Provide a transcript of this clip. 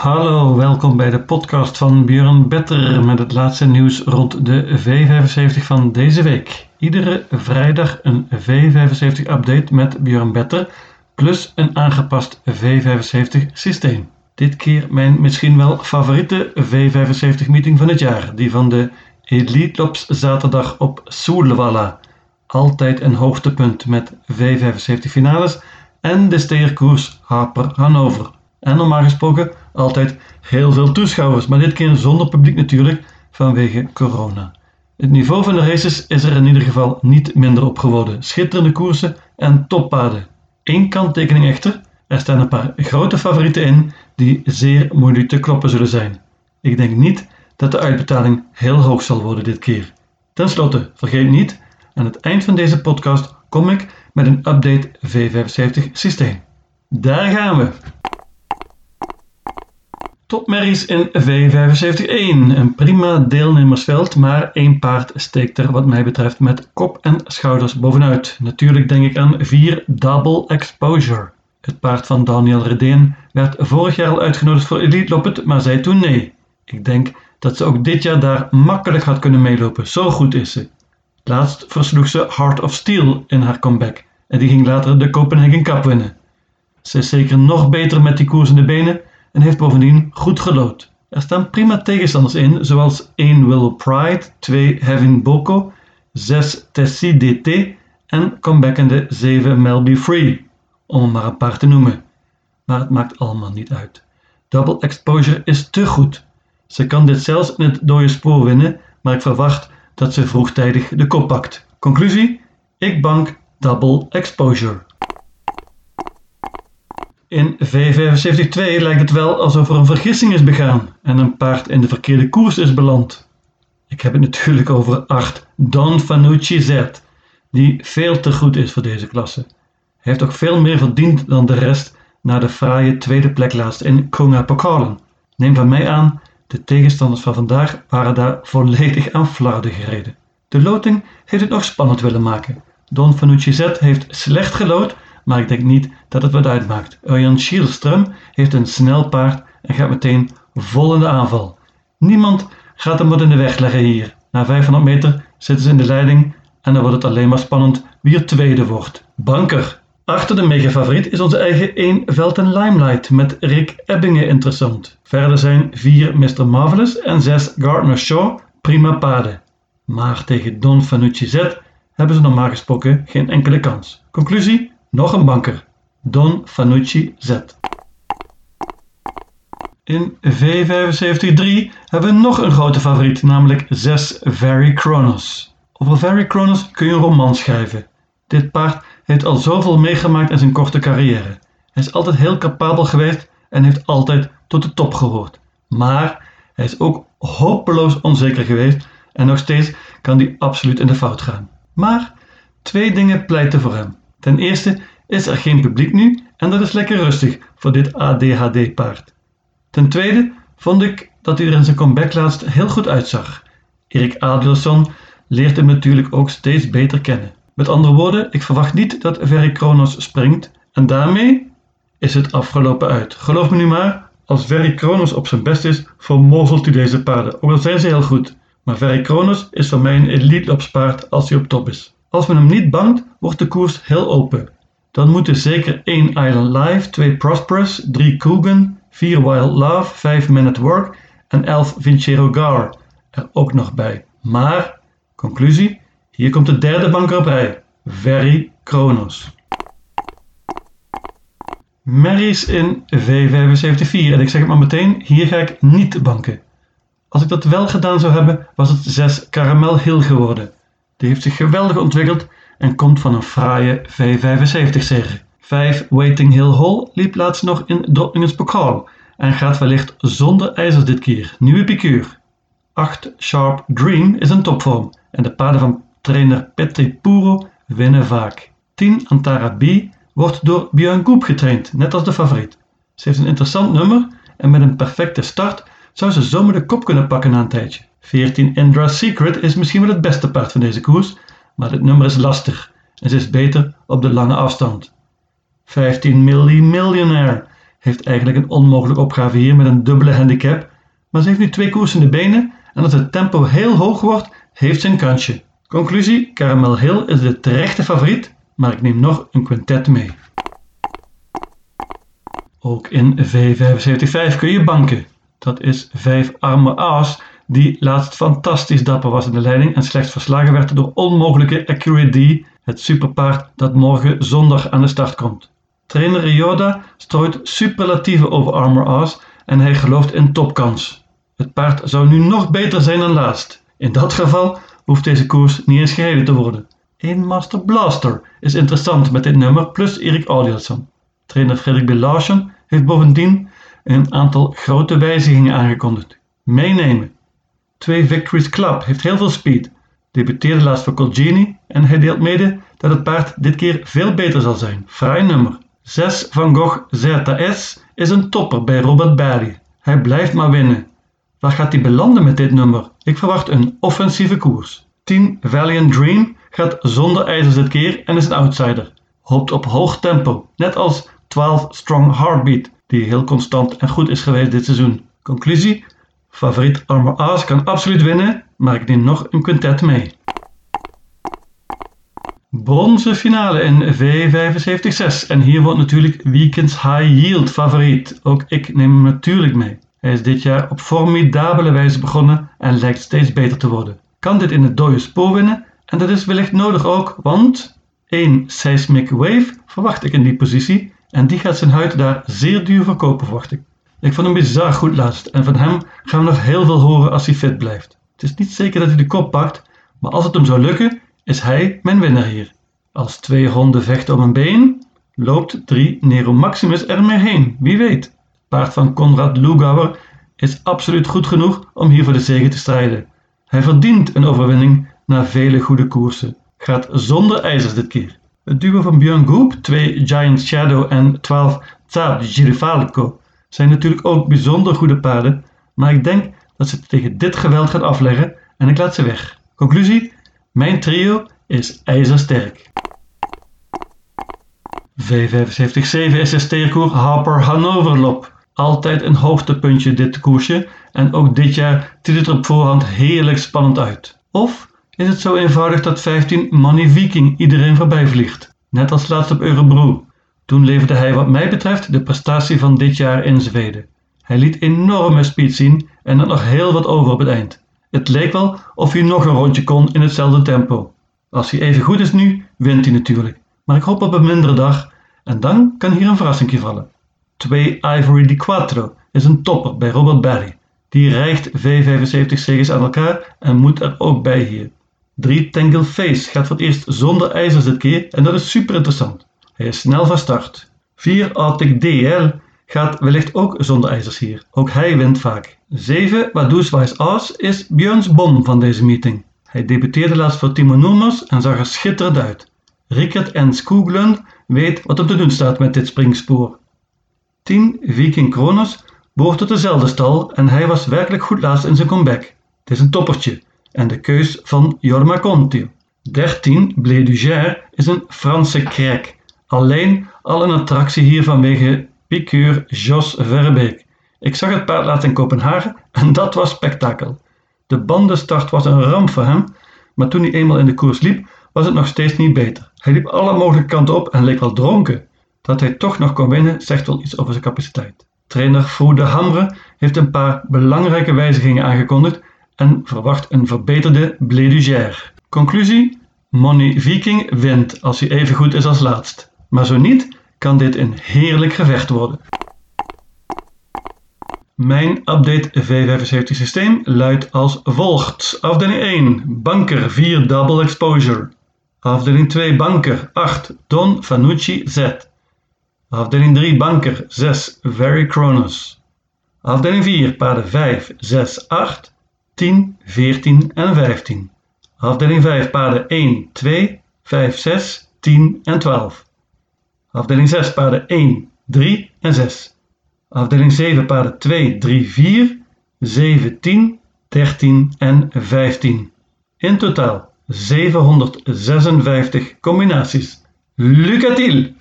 Hallo, welkom bij de podcast van Björn Better met het laatste nieuws rond de V75 van deze week. Iedere vrijdag een V75 update met Björn Better plus een aangepast V75 systeem. Dit keer mijn misschien wel favoriete V75 meeting van het jaar, die van de Elite Lops zaterdag op Solvalla. Altijd een hoogtepunt met V75 finales en de steerkoers Harper Hannover. En normaal gesproken altijd heel veel toeschouwers, maar dit keer zonder publiek natuurlijk vanwege corona. Het niveau van de races is er in ieder geval niet minder op geworden. Schitterende koersen en toppaden. Eén kanttekening echter, er staan een paar grote favorieten in die zeer moeilijk te kloppen zullen zijn. Ik denk niet dat de uitbetaling heel hoog zal worden dit keer. Ten slotte, vergeet niet, aan het eind van deze podcast kom ik met een update V75 systeem. Daar gaan we! Topmerries in V75-1. Een prima deelnemersveld, maar één paard steekt er wat mij betreft met kop en schouders bovenuit. Natuurlijk denk ik aan 4 Double Exposure. Het paard van Daniel Redeen werd vorig jaar al uitgenodigd voor Elite Loppet, maar zei toen nee. Ik denk dat ze ook dit jaar daar makkelijk had kunnen meelopen, zo goed is ze. Laatst versloeg ze Heart of Steel in haar comeback en die ging later de Copenhagen Cup winnen. Ze is zeker nog beter met die koers in de benen en heeft bovendien goed gelood. Er staan prima tegenstanders in, zoals 1 Willow Pride, 2 Having Boko, 6 Tessie DT en comebackende 7 Melby Free, om maar een paar te noemen. Maar het maakt allemaal niet uit. Double Exposure is te goed. Ze kan dit zelfs in het dode spoor winnen, maar ik verwacht dat ze vroegtijdig de kop pakt. Conclusie? Ik bank Double Exposure. In V75-2 lijkt het wel alsof er een vergissing is begaan en een paard in de verkeerde koers is beland. Ik heb het natuurlijk over 8 Don Fanucci Z, die veel te goed is voor deze klasse. Hij heeft ook veel meer verdiend dan de rest na de fraaie tweede plek laatst in Konga Pokalen. Neem van mij aan, de tegenstanders van vandaag waren daar volledig aan flarden gereden. De loting heeft het nog spannend willen maken. Don Fanucci Z heeft slecht gelood maar ik denk niet dat het wat uitmaakt. Örjan Kihlström heeft een snel paard en gaat meteen vol in de aanval. Niemand gaat hem wat in de weg leggen hier. Na 500 meter zitten ze in de leiding en dan wordt het alleen maar spannend wie er tweede wordt. Banker. Achter de megafavoriet is onze eigen 1 Velten Limelight met Rick Ebbingen interessant. Verder zijn 4 Mr. Marvelous en 6 Gardner Shaw prima paden. Maar tegen Don Fanucci Z hebben ze normaal gesproken geen enkele kans. Conclusie? Nog een banker, Don Fanucci Z. In V75-3 hebben we nog een grote favoriet, namelijk 6 Very Chronos. Over Very Chronos kun je een roman schrijven. Dit paard heeft al zoveel meegemaakt in zijn korte carrière. Hij is altijd heel capabel geweest en heeft altijd tot de top gehoord. Maar hij is ook hopeloos onzeker geweest en nog steeds kan hij absoluut in de fout gaan. Maar twee dingen pleiten voor hem. Ten eerste is er geen publiek nu en dat is lekker rustig voor dit ADHD-paard. Ten tweede vond ik dat hij er in zijn comeback laatst heel goed uitzag. Erik Adelsson leert hem natuurlijk ook steeds beter kennen. Met andere woorden, ik verwacht niet dat Verry Kronos springt en daarmee is het afgelopen uit. Geloof me nu maar, als Verry Kronos op zijn best is, vermozelt hij deze paarden. Ook al zijn ze heel goed. Maar Verry Kronos is voor mij een elite paard als hij op top is. Als men hem niet bangt, wordt de koers heel open. Dan moeten zeker 1 Island Live, 2 Prosperous, 3 Coogan, 4 Wild Love, 5 Men at Work en 11 Vincero Gar er ook nog bij. Maar, conclusie, hier komt de derde banker op rij. Very Kronos. Merries in V75-4 en ik zeg het maar meteen, hier ga ik niet banken. Als ik dat wel gedaan zou hebben, was het 6 Caramel Hill geworden. Die heeft zich geweldig ontwikkeld en komt van een fraaie V75-serie. 5 Waiting Hill Hall liep laatst nog in Drottningens Pokaal en gaat wellicht zonder ijzers dit keer. Nieuwe piqueur. 8 Sharp Dream is een topvorm en de paarden van trainer Petri Puro winnen vaak. 10 Antara B wordt door Björn Goep getraind, net als de favoriet. Ze heeft een interessant nummer en met een perfecte start zou ze zomaar de kop kunnen pakken na een tijdje. 14 Indra Secret is misschien wel het beste paard van deze koers, maar het nummer is lastig en ze is beter op de lange afstand. 15 Millie Millionaire heeft eigenlijk een onmogelijke opgave hier met een dubbele handicap, maar ze heeft nu twee koersende benen en als het tempo heel hoog wordt, heeft ze een kansje. Conclusie, Caramel Hill is de terechte favoriet, maar ik neem nog een quintet mee. Ook in V75-5 kun je banken. Dat is 5 arme aas die laatst fantastisch dapper was in de leiding en slechts verslagen werd door onmogelijke Accurate D, het superpaard dat morgen zondag aan de start komt. Trainer Ryoda strooit superlatieven over Armor Aas en hij gelooft in topkans. Het paard zou nu nog beter zijn dan laatst. In dat geval hoeft deze koers niet eens gereden te worden. Een Master Blaster is interessant met dit nummer plus Erik Audielson. Trainer Frederik B. Larsen heeft bovendien een aantal grote wijzigingen aangekondigd. Meenemen. 2 Victories Club heeft heel veel speed. Debuteerde laatst voor Colgini en hij deelt mede dat het paard dit keer veel beter zal zijn. Fraai nummer. 6 Van Gogh ZS is een topper bij Robert Barry. Hij blijft maar winnen. Waar gaat hij belanden met dit nummer? Ik verwacht een offensieve koers. 10 Valiant Dream gaat zonder ijzers dit keer en is een outsider. Hoopt op hoog tempo, net als 12 Strong Heartbeat, die heel constant en goed is geweest dit seizoen. Conclusie: Favoriet Armor Aas kan absoluut winnen, maar ik neem nog een quintet mee. Bronzen finale in V75-6 en hier wordt natuurlijk Weekends High Yield favoriet. Ook ik neem hem natuurlijk mee. Hij is dit jaar op formidabele wijze begonnen en lijkt steeds beter te worden. Kan dit in het dode spoor winnen? En dat is wellicht nodig ook, want 1 Seismic Wave verwacht ik in die positie en die gaat zijn huid daar zeer duur verkopen, verwacht ik. Ik vond hem bizar goed laatst en van hem gaan we nog heel veel horen als hij fit blijft. Het is niet zeker dat hij de kop pakt, maar als het hem zou lukken, is hij mijn winnaar hier. Als twee honden vechten om een been, loopt 3 Nero Maximus er mee heen, wie weet. Paard van Konrad Lugauer is absoluut goed genoeg om hier voor de zege te strijden. Hij verdient een overwinning na vele goede koersen. Gaat zonder ijzers dit keer. Het duo van Björn Goop, 2 Giant Shadow en 12 Tsar Girifalco zijn natuurlijk ook bijzonder goede paarden, maar ik denk dat ze tegen dit geweld gaan afleggen en ik laat ze weg. Conclusie: mijn trio is ijzersterk. V75-7 is Harper Hanoverlop. Altijd een hoogtepuntje dit koersje en ook dit jaar ziet het er op voorhand heerlijk spannend uit. Of is het zo eenvoudig dat 15 Money Viking iedereen voorbij vliegt? Net als laatst op Eurebro. Toen leverde hij wat mij betreft de prestatie van dit jaar in Zweden. Hij liet enorme speed zien en had nog heel wat over op het eind. Het leek wel of hij nog een rondje kon in hetzelfde tempo. Als hij even goed is nu, wint hij natuurlijk. Maar ik hoop op een mindere dag en dan kan hier een verrassing vallen. 2 Ivory di Quattro is een topper bij Robert Barry. Die rijgt V75 zegens aan elkaar en moet er ook bij hier. 3 Tangle Face gaat voor het eerst zonder ijzers dit keer en dat is super interessant. Hij is snel van start. 4 Arctic DL gaat wellicht ook zonder ijzers hier. Ook hij wint vaak. 7 Wadoes As is Björns bom van deze meeting. Hij debuteerde laatst voor Timo Noemers en zag er schitterend uit. Rickert en Skoglund weet wat hem te doen staat met dit springspoor. 10 Viking Kronos behoort tot dezelfde stal en hij was werkelijk goed laatst in zijn comeback. Het is een toppertje en de keus van Jorma Conti. 13 Blé is een Franse krek. Alleen al een attractie hier vanwege piqueur Jos Verbeek. Ik zag het paard laatst in Kopenhagen en dat was spektakel. De bandenstart was een ramp voor hem, maar toen hij eenmaal in de koers liep, was het nog steeds niet beter. Hij liep alle mogelijke kanten op en leek wel dronken. Dat hij toch nog kon winnen, zegt wel iets over zijn capaciteit. Trainer Froe de Hamre heeft een paar belangrijke wijzigingen aangekondigd en verwacht een verbeterde Blédugère. Conclusie? Money Viking wint als hij even goed is als laatst. Maar zo niet, kan dit een heerlijk gevecht worden. Mijn update V75 systeem luidt als volgt. Afdeling 1, banker 4 double exposure. Afdeling 2, banker 8, Don Fanucci Z. Afdeling 3, banker 6, Very Kronos. Afdeling 4, paarden 5, 6, 8, 10, 14 en 15. Afdeling 5, paarden 1, 2, 5, 6, 10 en 12. Afdeling 6, paarden 1, 3 en 6. Afdeling 7, paarden 2, 3, 4, 7, 10, 13 en 15. In totaal 756 combinaties. Lucatiel!